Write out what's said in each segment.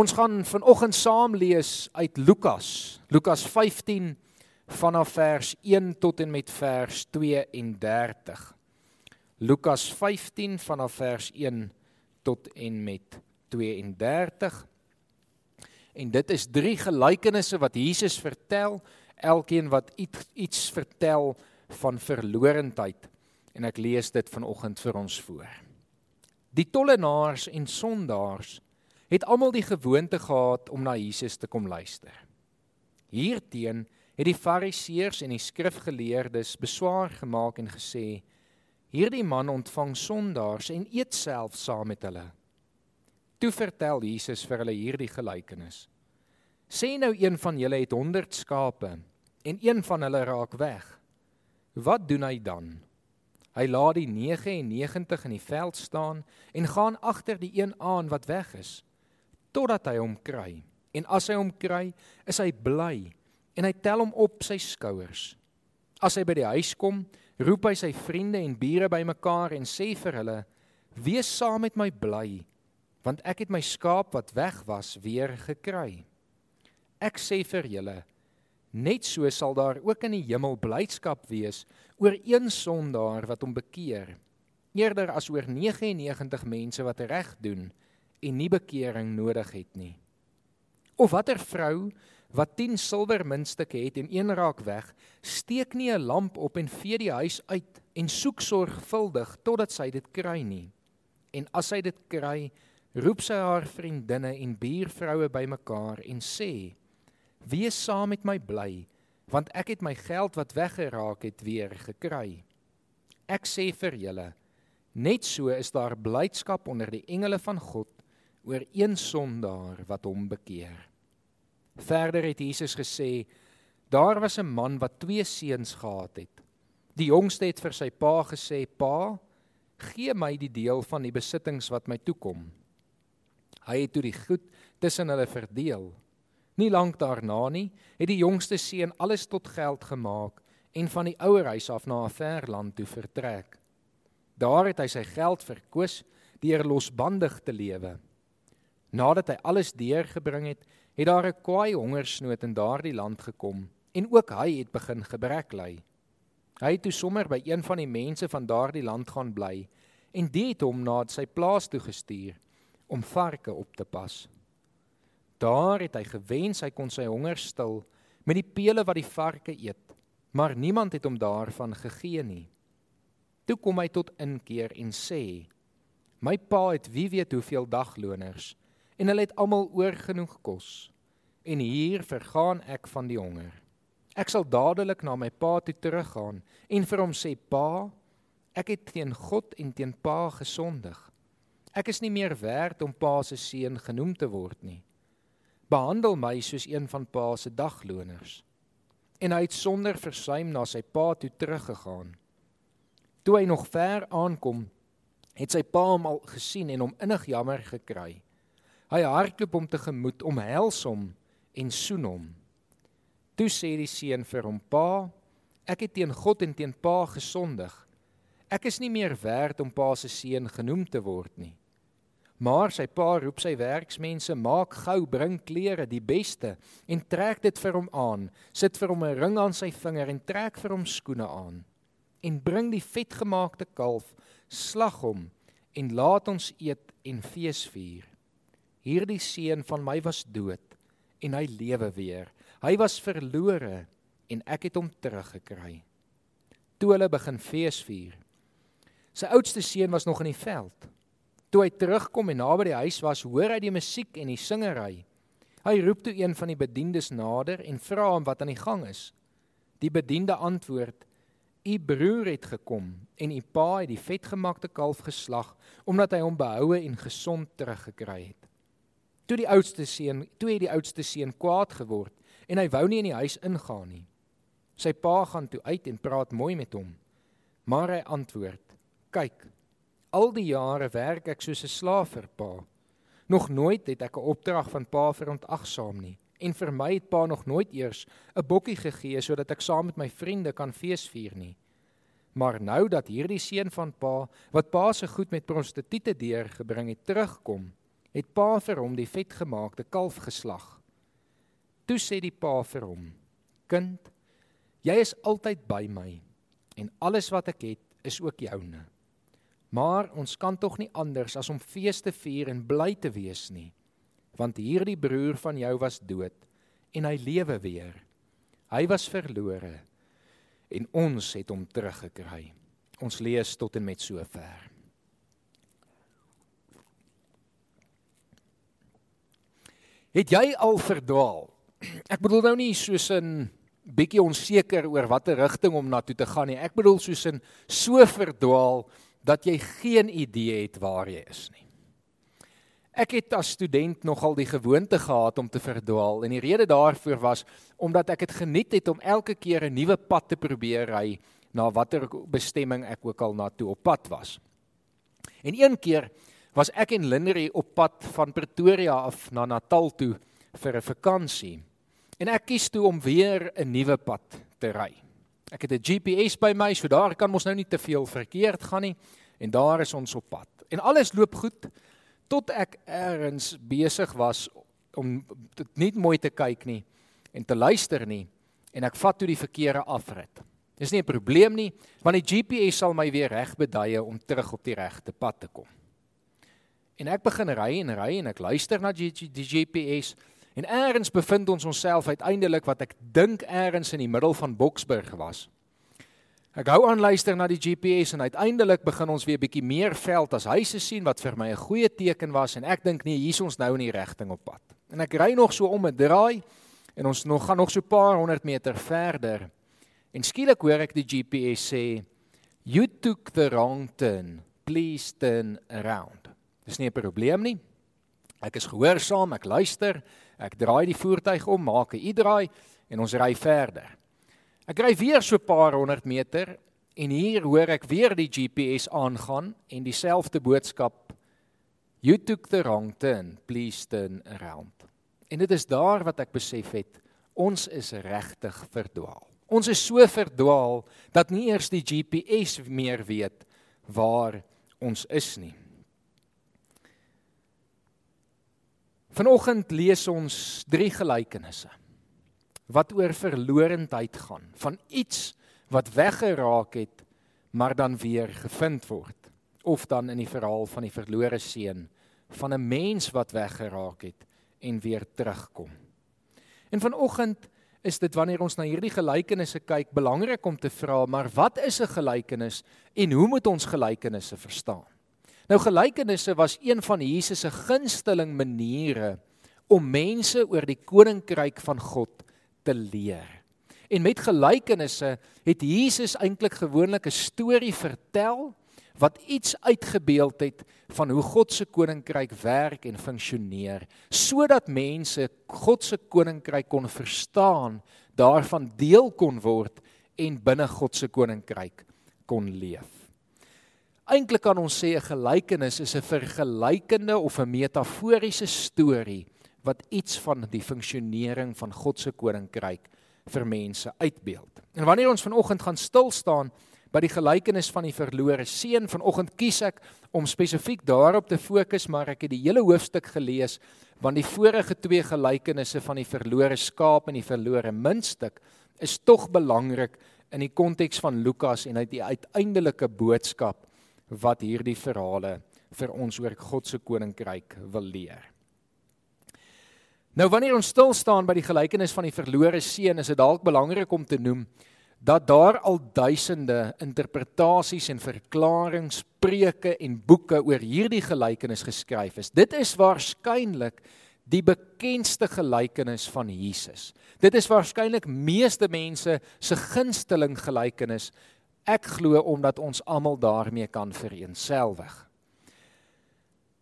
Ons gaan vanoggend saam lees uit Lukas. Lukas 15 vanaf vers 1 tot en met vers 32. Lukas 15 vanaf vers 1 tot en met 32. En dit is drie gelykenisse wat Jesus vertel, elkeen wat iets, iets vertel van verlorendheid. En ek lees dit vanoggend vir ons voor. Die tollenaars en sondaars het almal die gewoonte gehad om na Jesus te kom luister. Hierteen het die Fariseërs en die skrifgeleerdes beswaar gemaak en gesê: Hierdie man ontvang sondaars en eet self saam met hulle. Toe vertel Jesus vir hulle hierdie gelykenis. Sê nou een van julle het 100 skape en een van hulle raak weg. Wat doen hy dan? Hy laat die 99 in die veld staan en gaan agter die een aan wat weg is totdat hy hom kry. En as hy hom kry, is hy bly en hy tel hom op sy skouers. As hy by die huis kom, roep hy sy vriende en bure bymekaar en sê vir hulle: "Wees saam met my bly, want ek het my skaap wat weg was weer gekry." Ek sê vir julle, net so sal daar ook in die hemel blydskap wees oor een sondaar wat hom bekeer, eerder as oor 99 mense wat reg doen en nie bekering nodig het nie. Of watter vrou wat 10 silwermuntstukke het en een raak weg, steek nie 'n lamp op en vee die huis uit en soek sorgvuldig totdat sy dit kry nie. En as sy dit kry, roep sy haar vriendinne en buurvroue bymekaar en sê: "Wees saam met my bly, want ek het my geld wat weggeraak het weer gekry." Ek sê vir julle, net so is daar blydskap onder die engele van God oor een sondaar wat hom bekeer. Verder het Jesus gesê: Daar was 'n man wat twee seuns gehad het. Die jongste het vir sy pa gesê: "Pa, gee my die deel van die besittings wat my toekom." Hy het toe die goed tussen hulle verdeel. Nie lank daarna nie, het die jongste seun alles tot geld gemaak en van die ouer huis af na 'n ver land toe vertrek. Daar het hy sy geld verkwis deur losbandig te lewe. Nadat hy alles deurgebring het, het daar 'n kwaai hongersnood in daardie land gekom en ook hy het begin gebrek ly. Hy het toe sommer by een van die mense van daardie land gaan bly en dit het hom na sy plaas toe gestuur om varke op te pas. Daar het hy gewens hy kon sy honger stil met die pele wat die varke eet, maar niemand het hom daarvan gegee nie. Toe kom hy tot inkeer en sê: "My pa het wie weet hoeveel dagloners en hulle het almal oorgenoeg kos. En hier vergaan ek van die honger. Ek sal dadelik na my pa toe teruggaan en vir hom sê: "Pa, ek het teen God en teen pa gesondig. Ek is nie meer werd om pa se seun genoem te word nie. Behandel my soos een van pa se dagloners." En hy het sonder versuim na sy pa toe teruggegaan. Toe hy nog ver aankom, het sy pa hom al gesien en hom innig jammer gekry. Hy hardloop hom tegemoet, omhels hom en soen hom. Toe sê die seun vir hom: "Pa, ek het teen God en teen pa gesondig. Ek is nie meer werd om pa se seun genoem te word nie." Maar sy pa roep sy werksmense: "Maak gou, bring klere, die beste, en trek dit vir hom aan. Sit vir hom 'n ring aan sy vinger en trek vir hom skoene aan. En bring die vetgemaakte kalf, slag hom en laat ons eet en fees vier." Hierdie seun van my was dood en hy lewe weer. Hy was verlore en ek het hom teruggekry. Toe hulle begin feesvier. Sy oudste seun was nog in die veld. Toe hy terugkom en naby die huis was, hoor hy die musiek en die singery. Hy roep toe een van die bediendes nader en vra hom wat aan die gang is. Die bediende antwoord: "U broer het gekom en u pa het die vetgemaakte kalf geslag omdat hy hom behoue en gesond teruggekry het." Toe die oudste seun, toe het die oudste seun kwaad geword en hy wou nie in die huis ingaan nie. Sy pa gaan toe uit en praat mooi met hom. Maar hy antwoord: "Kyk, al die jare werk ek soos 'n slaaf vir pa. Nog nooit het ek 'n opdrag van pa verontagsaam nie en vir my het pa nog nooit eers 'n bokkie gegee sodat ek saam met my vriende kan feesvier nie. Maar nou dat hierdie seun van pa wat pa se goed met prostituie deurgebring het terugkom, het pa vir hom die vetgemaakte kalf geslag. Toe sê die pa vir hom: "Kind, jy is altyd by my en alles wat ek het is ook joune. Maar ons kan tog nie anders as om fees te vier en bly te wees nie, want hierdie broer van jou was dood en hy lewe weer. Hy was verlore en ons het hom teruggekry." Ons lees tot en met sover. Het jy al verdwaal? Ek bedoel nou nie soos 'n bietjie onseker oor watter rigting om na toe te gaan nie. Ek bedoel soos 'n so verdwaal dat jy geen idee het waar jy is nie. Ek het as student nogal die gewoonte gehad om te verdwaal en die rede daarvoor was omdat ek dit geniet het om elke keer 'n nuwe pad te probeer ry na watter bestemming ek ook al na toe op pad was. En een keer was ek en Lindery op pad van Pretoria af na Natal toe vir 'n vakansie. En ek kies toe om weer 'n nuwe pad te ry. Ek het 'n GPS by my, so daar kan ons nou nie te veel verkeerd gaan nie en daar is ons op pad. En alles loop goed tot ek eers besig was om dit nie mooi te kyk nie en te luister nie en ek vat toe die verkeerde afrit. Dis nie 'n probleem nie, want die GPS sal my weer reg beduie om terug op die regte pad te kom. En ek begin ry en ry en ek luister na die, GPS en eers bevind ons onsself uiteindelik wat ek dink eers in die middel van Boksburg was. Ek hou aan luister na die GPS en uiteindelik begin ons weer bietjie meer veld as huise sien wat vir my 'n goeie teken was en ek dink nee, hier's ons nou in die rigting op pad. En ek ry nog so om 'n draai en ons nog gaan nog so 'n paar honderd meter verder. En skielik hoor ek die GPS sê you took the wrong turn. Please turn around. Dis nie 'n probleem nie. Ek is gehoorsaam, ek luister, ek draai die voertuig om, maak 'n U-draai en ons ry verder. Ek ry weer so 'n paar honderd meter en hier hoor ek weer die GPS aangaan en dieselfde boodskap: You took the wrong turn, please turn around. En dit is daar wat ek besef het, ons is regtig verdwaal. Ons is so verdwaal dat nie eers die GPS meer weet waar ons is nie. Vanoggend lees ons drie gelykenisse wat oor verlorendheid gaan, van iets wat weggeraak het maar dan weer gevind word, of dan in die verhaal van die verlore seun van 'n mens wat weggeraak het en weer terugkom. En vanoggend is dit wanneer ons na hierdie gelykenisse kyk belangrik om te vra, maar wat is 'n gelykenis en hoe moet ons gelykenisse verstaan? Nou gelykenisse was een van Jesus se gunsteling maniere om mense oor die koninkryk van God te leer. En met gelykenisse het Jesus eintlik gewoonlik 'n storie vertel wat iets uitgebeeld het van hoe God se koninkryk werk en funksioneer, sodat mense God se koninkryk kon verstaan, daarvan deel kon word en binne God se koninkryk kon leef. Eintlik kan ons sê 'n gelykenis is 'n vergelykende of 'n metaforiese storie wat iets van die funksionering van God se koninkryk vir mense uitbeeld. En wanneer ons vanoggend gaan stil staan by die gelykenis van die verlore seun, vanoggend kies ek om spesifiek daarop te fokus, maar ek het die hele hoofstuk gelees want die vorige twee gelykenisse van die verlore skaap en die verlore muntstuk is tog belangrik in die konteks van Lukas en uit die uiteindelike boodskap wat hierdie verhale vir ons oor God se koninkryk wil leer. Nou wanneer ons stil staan by die gelykenis van die verlore seun, is dit dalk belangrik om te noem dat daar al duisende interpretasies en verklaringe, preke en boeke oor hierdie gelykenis geskryf is. Dit is waarskynlik die bekendste gelykenis van Jesus. Dit is waarskynlik meeste mense se gunsteling gelykenis Ek glo omdat ons almal daarmee kan vereensgewig.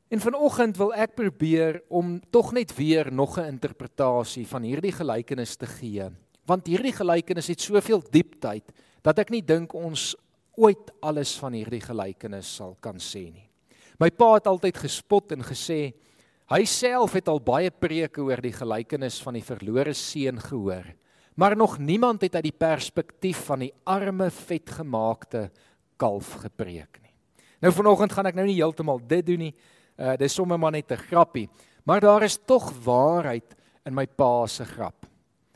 En vanoggend wil ek probeer om tog net weer nog 'n interpretasie van hierdie gelykenis te gee, want hierdie gelykenis het soveel diepteid dat ek nie dink ons ooit alles van hierdie gelykenis sal kan sê nie. My pa het altyd gespot en gesê hy self het al baie preke oor die gelykenis van die verlore seun gehoor. Maar nog niemand het uit die perspektief van die arme vetgemaakte kalf gepreek nie. Nou vanoggend gaan ek nou nie heeltemal dit doen nie. Uh dis sommer maar net 'n grappie. Maar daar is tog waarheid in my pa se grap.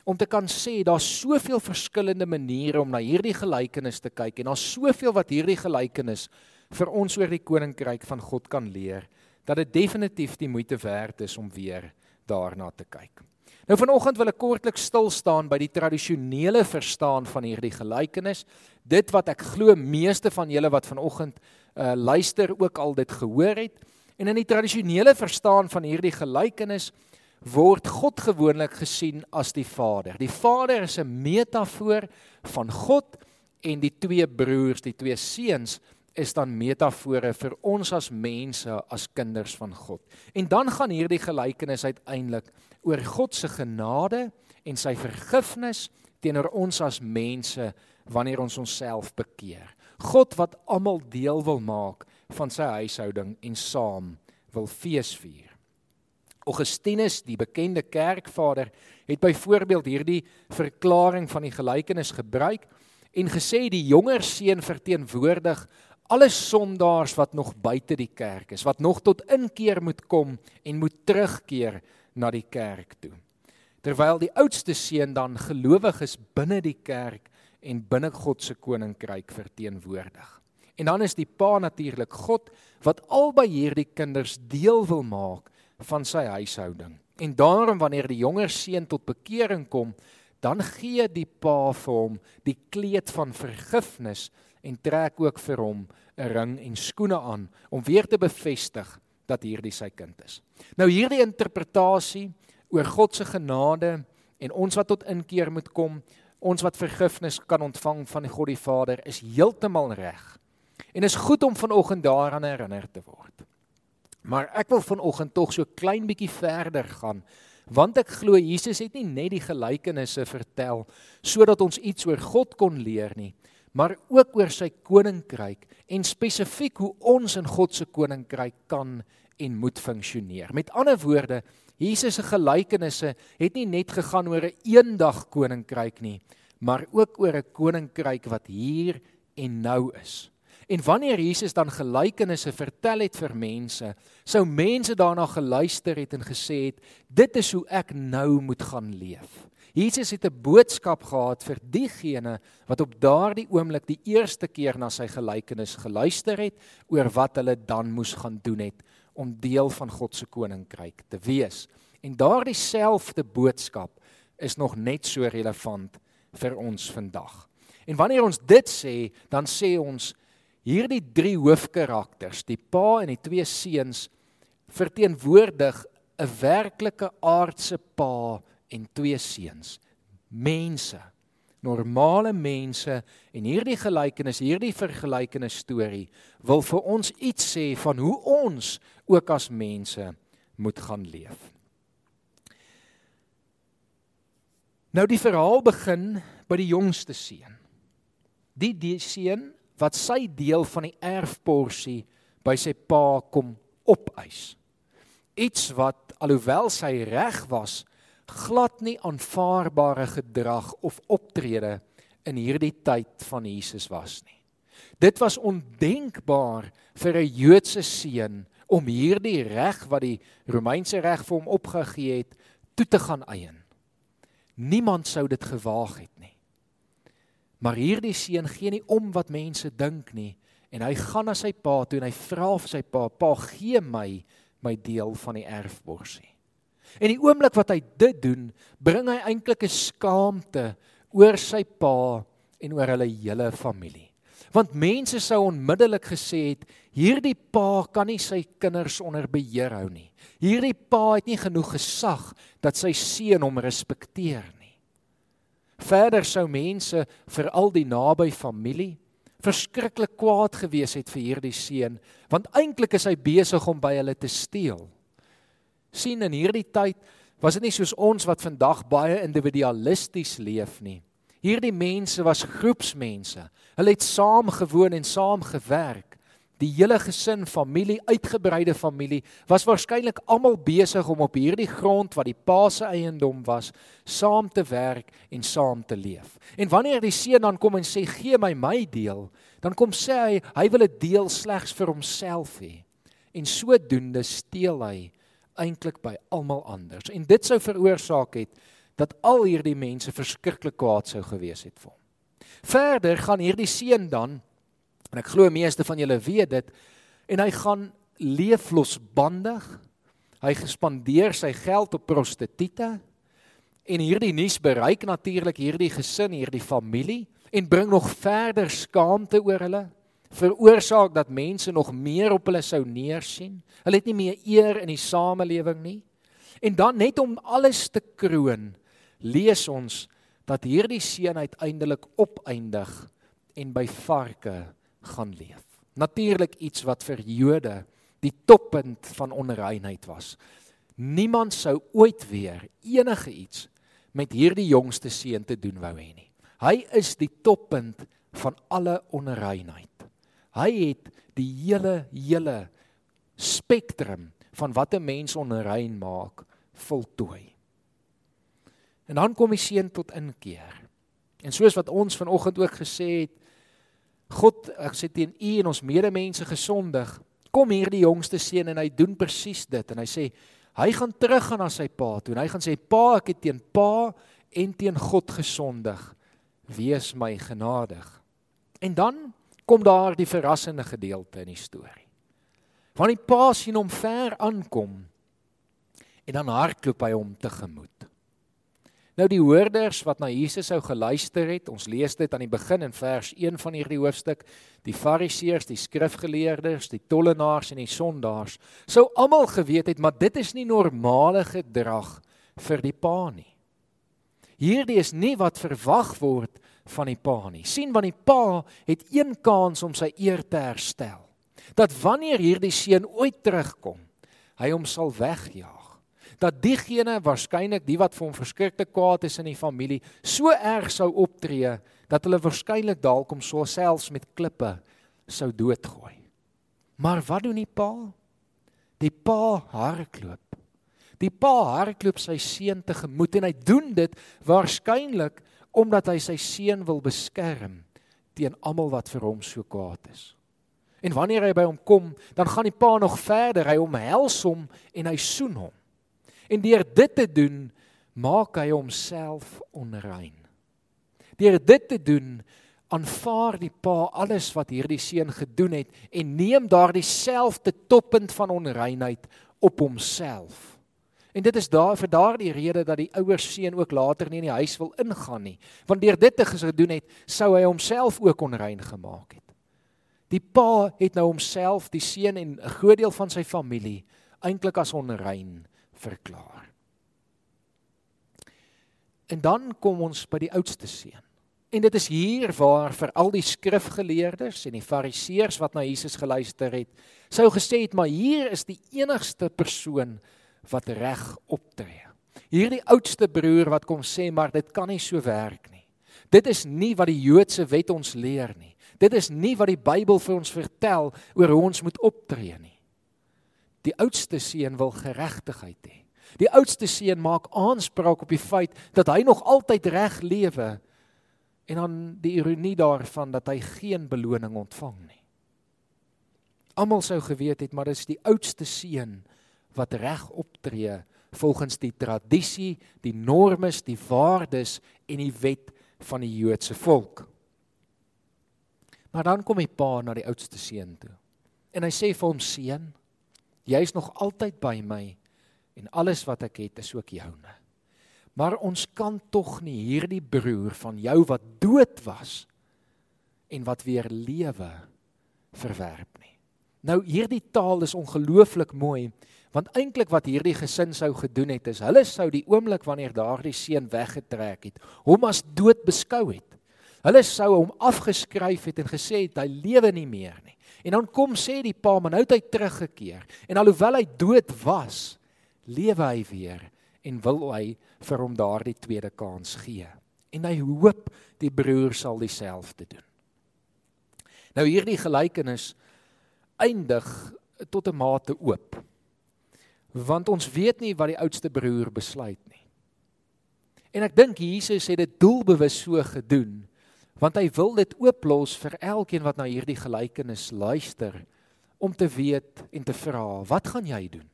Om te kan sê daar's soveel verskillende maniere om na hierdie gelykenis te kyk en daar's soveel wat hierdie gelykenis vir ons oor die koninkryk van God kan leer dat dit definitief die moeite werd is om weer daarna te kyk. Nou vanoggend wil ek kortliks stil staan by die tradisionele verstaan van hierdie gelykenis. Dit wat ek glo meeste van julle wat vanoggend uh luister ook al dit gehoor het. En in die tradisionele verstaan van hierdie gelykenis word God gewoonlik gesien as die Vader. Die Vader is 'n metafoor van God en die twee broers, die twee seuns is dan metafore vir ons as mense as kinders van God. En dan gaan hierdie gelykenis uiteindelik oor God se genade en sy vergifnis teenoor ons as mense wanneer ons onsself bekeer. God wat almal deel wil maak van sy huishouding en saam wil feesvier. Augustinus, die bekende kerkvader, het byvoorbeeld hierdie verklaring van die gelykenis gebruik en gesê die jonger seun verteenwoordig alle sondaars wat nog buite die kerk is, wat nog tot inkeer moet kom en moet terugkeer na die kerk toe. Terwyl die oudste seun dan gelowig is binne die kerk en binne God se koninkryk verteenwoordig. En dan is die pa natuurlik God wat albei hierdie kinders deel wil maak van sy huishouding. En daarom wanneer die jonger seun tot bekering kom, dan gee die pa vir hom die kleed van vergifnis en trek ook vir hom 'n ring en skoene aan om weer te bevestig dat hierdie sy kind is. Nou hierdie interpretasie oor God se genade en ons wat tot inkeer moet kom, ons wat vergifnis kan ontvang van God die Vader is heeltemal reg. En is goed om vanoggend daaraan herinner te word. Maar ek wil vanoggend tog so klein bietjie verder gaan want ek glo Jesus het nie net die gelykenisse vertel sodat ons iets oor God kon leer nie, maar ook oor sy koninkryk en spesifiek hoe ons in God se koninkryk kan en moet funksioneer. Met ander woorde, Jesus se gelykenisse het nie net gegaan oor 'n eendag koninkryk nie, maar ook oor 'n koninkryk wat hier en nou is. En wanneer Jesus dan gelykenisse vertel het vir mense, sou mense daarna geluister het en gesê het, dit is hoe ek nou moet gaan leef. Jesus het 'n boodskap gehad vir diegene wat op daardie oomblik die eerste keer na sy gelykenis geluister het oor wat hulle dan moes gaan doen het om deel van God se koninkryk te wees. En daardie selfde boodskap is nog net so relevant vir ons vandag. En wanneer ons dit sê, dan sê ons hierdie drie hoofkarakters, die pa en die twee seuns verteenwoordig 'n werklike aardse pa en twee seuns. Mense, normale mense en hierdie gelykenis, hierdie vergelykenis storie wil vir ons iets sê van hoe ons ook as mense moet gaan leef. Nou die verhaal begin by die jongste seun. Die die seun wat sy deel van die erfporsie by sy pa kom opeis. Iets wat alhoewel sy reg was, glad nie aanvaarbare gedrag of optrede in hierdie tyd van Jesus was nie. Dit was ondenkbaar vir 'n Joodse seun om hierdie reg wat die Romeinse reg vir hom opgegee het, toe te gaan eien. Niemand sou dit gewaag het nie. Maar hierdie seun gee nie om wat mense dink nie en hy gaan na sy pa toe en hy vra vir sy pa: "Pa, gee my my deel van die erfborsie." En die oomblik wat hy dit doen, bring hy eintlik 'n skaamte oor sy pa en oor hulle hele familie. Want mense sou onmiddellik gesê het hierdie pa kan nie sy kinders onder beheer hou nie. Hierdie pa het nie genoeg gesag dat sy seun hom respekteer nie. Verder sou mense vir al die naby familie verskriklik kwaad gewees het vir hierdie seun want eintlik is hy besig om by hulle te steel sien in hierdie tyd was dit nie soos ons wat vandag baie individualisties leef nie. Hierdie mense was groepsmense. Hulle het saam gewoon en saam gewerk. Die hele gesin, familie, uitgebreide familie was waarskynlik almal besig om op hierdie grond wat die pa se eiendom was, saam te werk en saam te leef. En wanneer die seun dan kom en sê gee my my deel, dan kom sê hy hy wil 'n deel slegs vir homself hê. en sodoende steel hy eintlik by almal anders. En dit sou veroorsaak het dat al hierdie mense verskriklik kwaad sou gewees het vir hom. Verder gaan hierdie seun dan en ek glo meeste van julle weet dit en hy gaan leef losbandig. Hy gespandeer sy geld op prostituie en hierdie nuus bereik natuurlik hierdie gesin, hierdie familie en bring nog verder skaamte oor hulle veroorsaak dat mense nog meer op hulle sou neersien. Hulle het nie meer eer in die samelewing nie. En dan net om alles te kroon, lees ons dat hierdie seun uiteindelik opeindig en by varke gaan leef. Natuurlik iets wat vir Jode die toppunt van onreinheid was. Niemand sou ooit weer enige iets met hierdie jongste seun te doen wou hê nie. Hy is die toppunt van alle onreinheid. Hy het die hele hele spektrum van wat 'n mens onrein maak voltooi. En dan kom die seun tot inkeer. En soos wat ons vanoggend ook gesê het, God, ek sê teen u en ons medemense gesondig, kom hierdie jongste seun en hy doen presies dit en hy sê hy gaan terug gaan na sy pa toe en hy gaan sê pa, ek het teen pa en teen God gesondig. Wees my genadig. En dan kom daar die verrassende gedeelte in die storie. Van die pa sien hom ver aankom en dan hardloop hy hom tegemoet. Nou die hoorders wat na Jesus sou geluister het, ons lees dit aan die begin in vers 1 van hierdie hoofstuk, die fariseërs, die skrifgeleerdes, die tollenaars en die sondaars, sou almal geweet het, maar dit is nie normale gedrag vir die pa nie. Hierdie is nie wat verwag word van die pa nie. sien want die pa het een kans om sy eer te herstel. Dat wanneer hierdie seun ooit terugkom, hy hom sal wegjaag. Dat diegene waarskynlik die wat vir hom verskriklik kwaad is in die familie, so erg sou optree dat hulle waarskynlik dalk hom so selfs met klippe sou doodgooi. Maar wat doen die pa? Die pa hardloop. Die pa hardloop sy seun tegemoet en hy doen dit waarskynlik omdat hy sy seun wil beskerm teen almal wat vir hom so kwaad is. En wanneer hy by hom kom, dan gaan die pa nog verder, hy omhels hom en hy soen hom. En deur dit te doen, maak hy homself onrein. Deur dit te doen, aanvaar die pa alles wat hierdie seun gedoen het en neem daardie selfde toppunt van onreinheid op homself. En dit is daar vir daardie rede dat die ouer seun ook later nie in die huis wil ingaan nie. Want deur dit te gedoen het, sou hy homself ook onrein gemaak het. Die pa het nou homself, die seun en 'n groot deel van sy familie eintlik as onrein verklaar. En dan kom ons by die oudste seun. En dit is hier waar vir al die skrifgeleerdes en die fariseërs wat na Jesus geluister het, sou gesê het maar hier is die enigste persoon wat reg optree. Hierdie oudste broer wat kom sê maar dit kan nie so werk nie. Dit is nie wat die Joodse wet ons leer nie. Dit is nie wat die Bybel vir ons vertel oor hoe ons moet optree nie. Die oudste seun wil geregtigheid hê. Die oudste seun maak aanspraak op die feit dat hy nog altyd reg lewe en dan die ironie daarvan dat hy geen beloning ontvang nie. Almal sou geweet het maar dis die oudste seun wat reg optree volgens die tradisie, die normes, die waardes en die wet van die Joodse volk. Maar dan kom die pa na die oudste seun toe. En hy sê vir hom seun, jy's nog altyd by my en alles wat ek het is ook joune. Maar ons kan tog nie hierdie broer van jou wat dood was en wat weer lewe verwerp nie. Nou hierdie taal is ongelooflik mooi Want eintlik wat hierdie gesin sou gedoen het is hulle sou die oomblik wanneer daardie seun weggetrek het, hom as dood beskou het. Hulle sou hom afgeskryf het en gesê het hy lewe nie meer nie. En dan kom sê die pa, maar nou het hy teruggekeer. En alhoewel hy dood was, lewe hy weer en wil hy vir hom daardie tweede kans gee. En hy hoop die broer sal dieselfde doen. Nou hierdie gelykenis eindig tot 'n mate oop want ons weet nie wat die oudste broer besluit nie. En ek dink Jesus het dit doelbewus so gedoen want hy wil dit ooplos vir elkeen wat na hierdie gelykenis luister om te weet en te vra, wat gaan jy doen?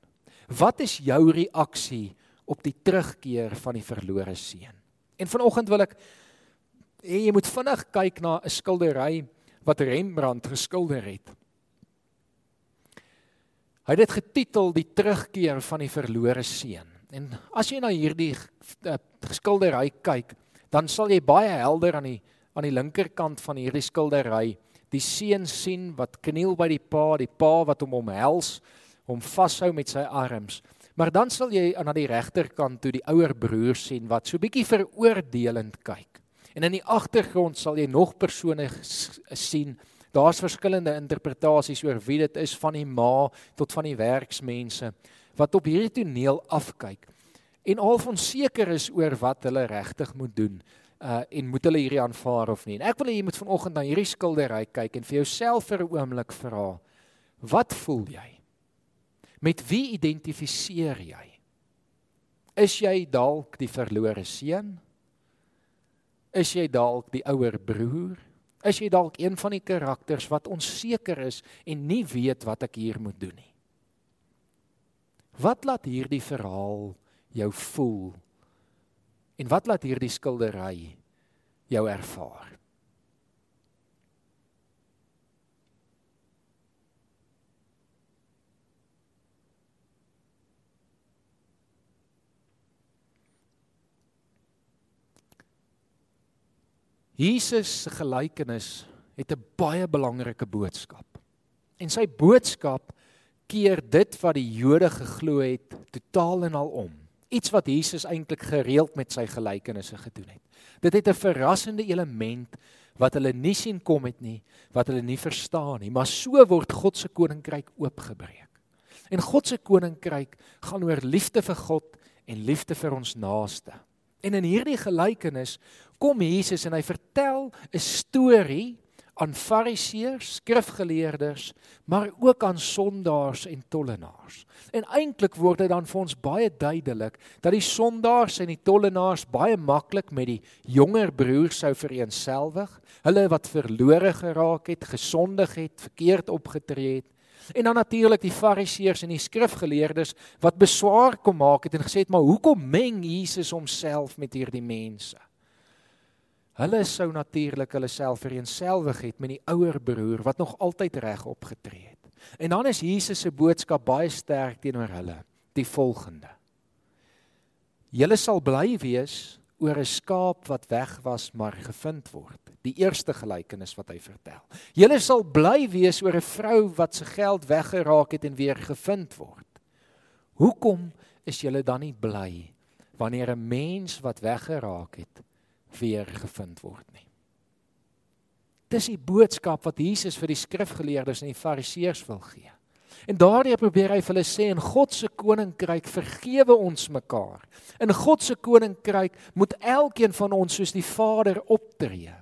Wat is jou reaksie op die terugkeer van die verlore seun? En vanoggend wil ek hê jy moet vinnig kyk na 'n skildery wat Rembrandt geskilder het. Hy het dit getitel Die terugkeer van die verlore seun. En as jy na hierdie uh, skildery kyk, dan sal jy baie helder aan die aan die linkerkant van hierdie skildery die seun sien wat kniel by die pa, die pa wat hom omhels, hom vashou met sy arms. Maar dan sal jy aan die regterkant toe die ouer broer sien wat so bietjie veroordelend kyk. En in die agtergrond sal jy nog persone sien. Daar's verskillende interpretasies oor wie dit is van die ma tot van die werksmense wat op hierdie toneel afkyk en al onseker is oor wat hulle regtig moet doen uh en moet hulle hierdie aanvaar of nie. En ek wil hê jy moet vanoggend na hierdie skildery kyk en vir jouself vir 'n oomblik vra, wat voel jy? Met wie identifiseer jy? Is jy dalk die verlore seun? Is jy dalk die ouer broer? Is jy dalk een van die karakters wat onseker is en nie weet wat ek hier moet doen nie? Wat laat hierdie verhaal jou voel? En wat laat hierdie skildery jou ervaar? Jesus se gelykenis het 'n baie belangrike boodskap. En sy boodskap keer dit wat die Jode geglo het totaal en al om. Iets wat Jesus eintlik gereeld met sy gelykenisse gedoen het. Dit het 'n verrassende element wat hulle nie sien kom het nie, wat hulle nie verstaan nie, maar so word God se koninkryk oopgebreek. En God se koninkryk gaan oor liefde vir God en liefde vir ons naaste. En in hierdie gelykenis kom Jesus en hy vertel 'n storie aan fariseërs, skrifgeleerdes, maar ook aan sondaars en tollenaars. En eintlik word dit dan vir ons baie duidelik dat die sondaars en die tollenaars baie maklik met die jonger broers sou vereensgewig, hulle wat verlore geraak het, gesondig het, verkeerd opgetree het. En dan natuurlik die fariseërs en die skrifgeleerdes wat beswaar kom maak het en gesê het maar hoekom meng Jesus homself met hierdie mense? Hulle sou natuurlik hulle self vereensgewig het met die ouer broer wat nog altyd reg opgetree het. En dan is Jesus se boodskap baie sterk teenoor hulle, die volgende: Julle sal bly wees oor 'n skaap wat weg was maar gevind word. Die eerste gelykenis wat hy vertel. Julle sal bly wees oor 'n vrou wat se geld weggeraak het en weer gevind word. Hoekom is julle dan nie bly wanneer 'n mens wat weggeraak het weer gevind word nie. Dis die boodskap wat Jesus vir die skrifgeleerdes en die fariseërs wil gee. En daardie probeer hy vir hulle sê in God se koninkryk vergewe ons mekaar. In God se koninkryk moet elkeen van ons soos die Vader optree.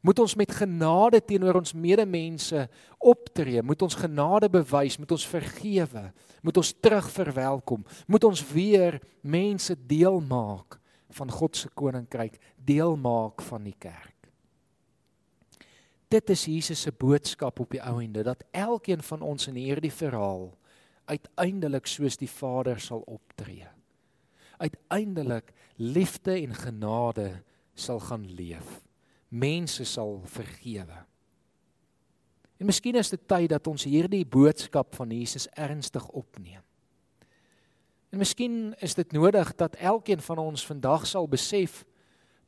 Moet ons met genade teenoor ons medemense optree, moet ons genade bewys, moet ons vergewe, moet ons terugverwelkom, moet ons weer mense deel maak van God se koninkryk, deel maak van die kerk. Dit is Jesus se boodskap op die ou ende dat elkeen van ons in hierdie verhaal uiteindelik soos die Vader sal optree. Uiteindelik liefde en genade sal gaan leef. Mense sal vergewe. En miskien is dit tyd dat ons hierdie boodskap van Jesus ernstig opneem. En miskien is dit nodig dat elkeen van ons vandag sal besef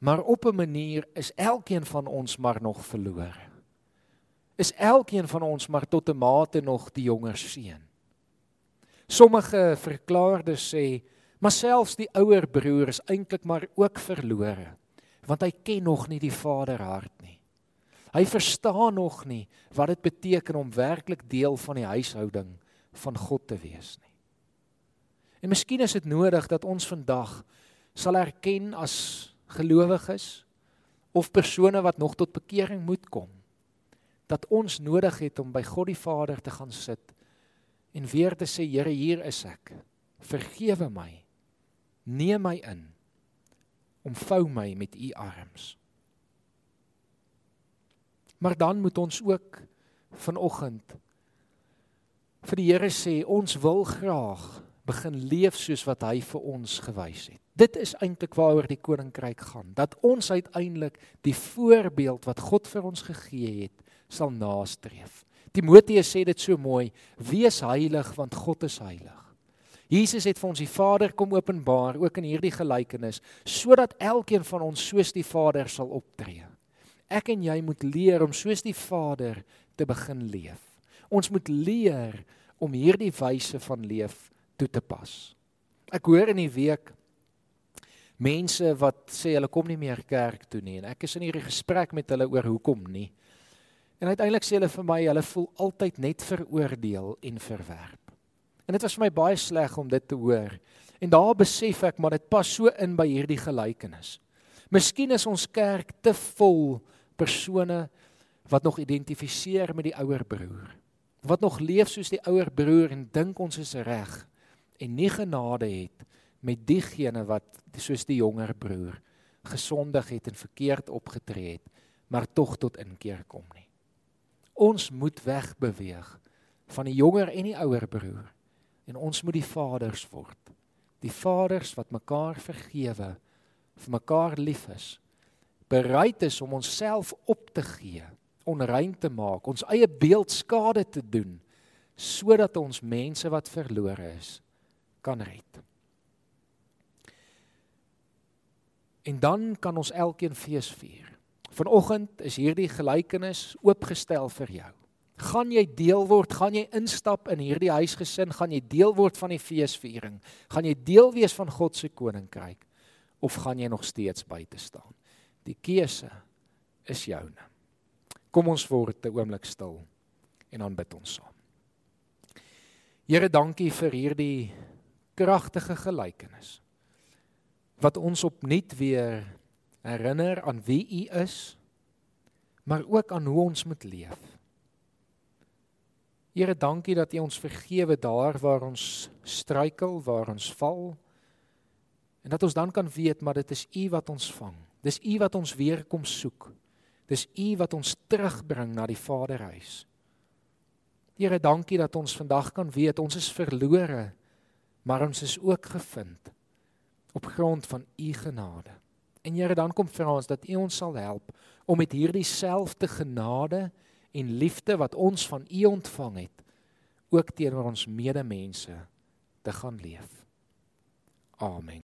maar op 'n manier is elkeen van ons maar nog verlore. Is elkeen van ons maar tot 'n mate nog die jonger seun. Sommige verklaardes sê, maar selfs die ouer broer is eintlik maar ook verlore, want hy ken nog nie die Vaderhart nie. Hy verstaan nog nie wat dit beteken om werklik deel van die huishouding van God te wees nie. En miskien is dit nodig dat ons vandag sal erken as gelowiges of persone wat nog tot bekering moet kom dat ons nodig het om by God die Vader te gaan sit en weer te sê Here hier is ek. Vergewe my. Neem my in. Omvou my met u arms. Maar dan moet ons ook vanoggend vir die Here sê ons wil graag begin leef soos wat hy vir ons gewys het. Dit is eintlik waaroor die koninkryk gaan, dat ons uiteindelik die voorbeeld wat God vir ons gegee het, sal nastreef. Timoteus sê dit so mooi: Wees heilig want God is heilig. Jesus het vir ons die Vader kom openbaar ook in hierdie gelykenis sodat elkeen van ons soos die Vader sal optree. Ek en jy moet leer om soos die Vader te begin leef. Ons moet leer om hierdie wyse van leef toe te pas. Ek hoor in die week mense wat sê hulle kom nie meer kerk toe nie en ek is in hierdie gesprek met hulle oor hoekom nie. En uiteindelik sê hulle vir my hulle voel altyd net veroordeel en verwerp. En dit was vir my baie sleg om dit te hoor. En daar besef ek maar dit pas so in by hierdie gelykenis. Miskien is ons kerk te vol persone wat nog identifiseer met die ouer broer. Wat nog leef soos die ouer broer en dink ons is reg en nie genade het met diegene wat soos die jonger broer gesondig het en verkeerd opgetree het, maar tog tot inkeer kom nie. Ons moet wegbeweeg van die jonger en die ouer broer en ons moet die vaders word. Die vaders wat mekaar vergewe, vir mekaar lief is, bereid is om onsself op te gee, onrein te maak, ons eie beeld skade te doen sodat ons mense wat verlore is kan red. En dan kan ons elkeen fees vier. Vanoggend is hierdie gelykenis oopgestel vir jou. Gaan jy deel word, gaan jy instap in hierdie huisgesin, gaan jy deel word van die feesviering? Gaan jy deel wees van God se koninkryk of gaan jy nog steeds buite staan? Die keuse is joune. Kom ons word 'n oomblik stil en dan bid ons saam. Here, dankie vir hierdie kragtige gelykenis wat ons opnuut weer herinner aan wie U is, maar ook aan hoe ons moet leef. Here, dankie dat U ons vergewe daar waar ons struikel, waar ons val. En dat ons dan kan weet maar dit is U wat ons vang. Dis U wat ons weer kom soek. Dis U wat ons terugbring na die Vaderhuis. Here, dankie dat ons vandag kan weet ons is verlore, maar ons is ook gevind op grond van U genade. En Here, dan kom vra ons dat U ons sal help om met hierdie selfde genade en liefde wat ons van U ontvang het ook teenoor ons medemense te gaan leef. Amen.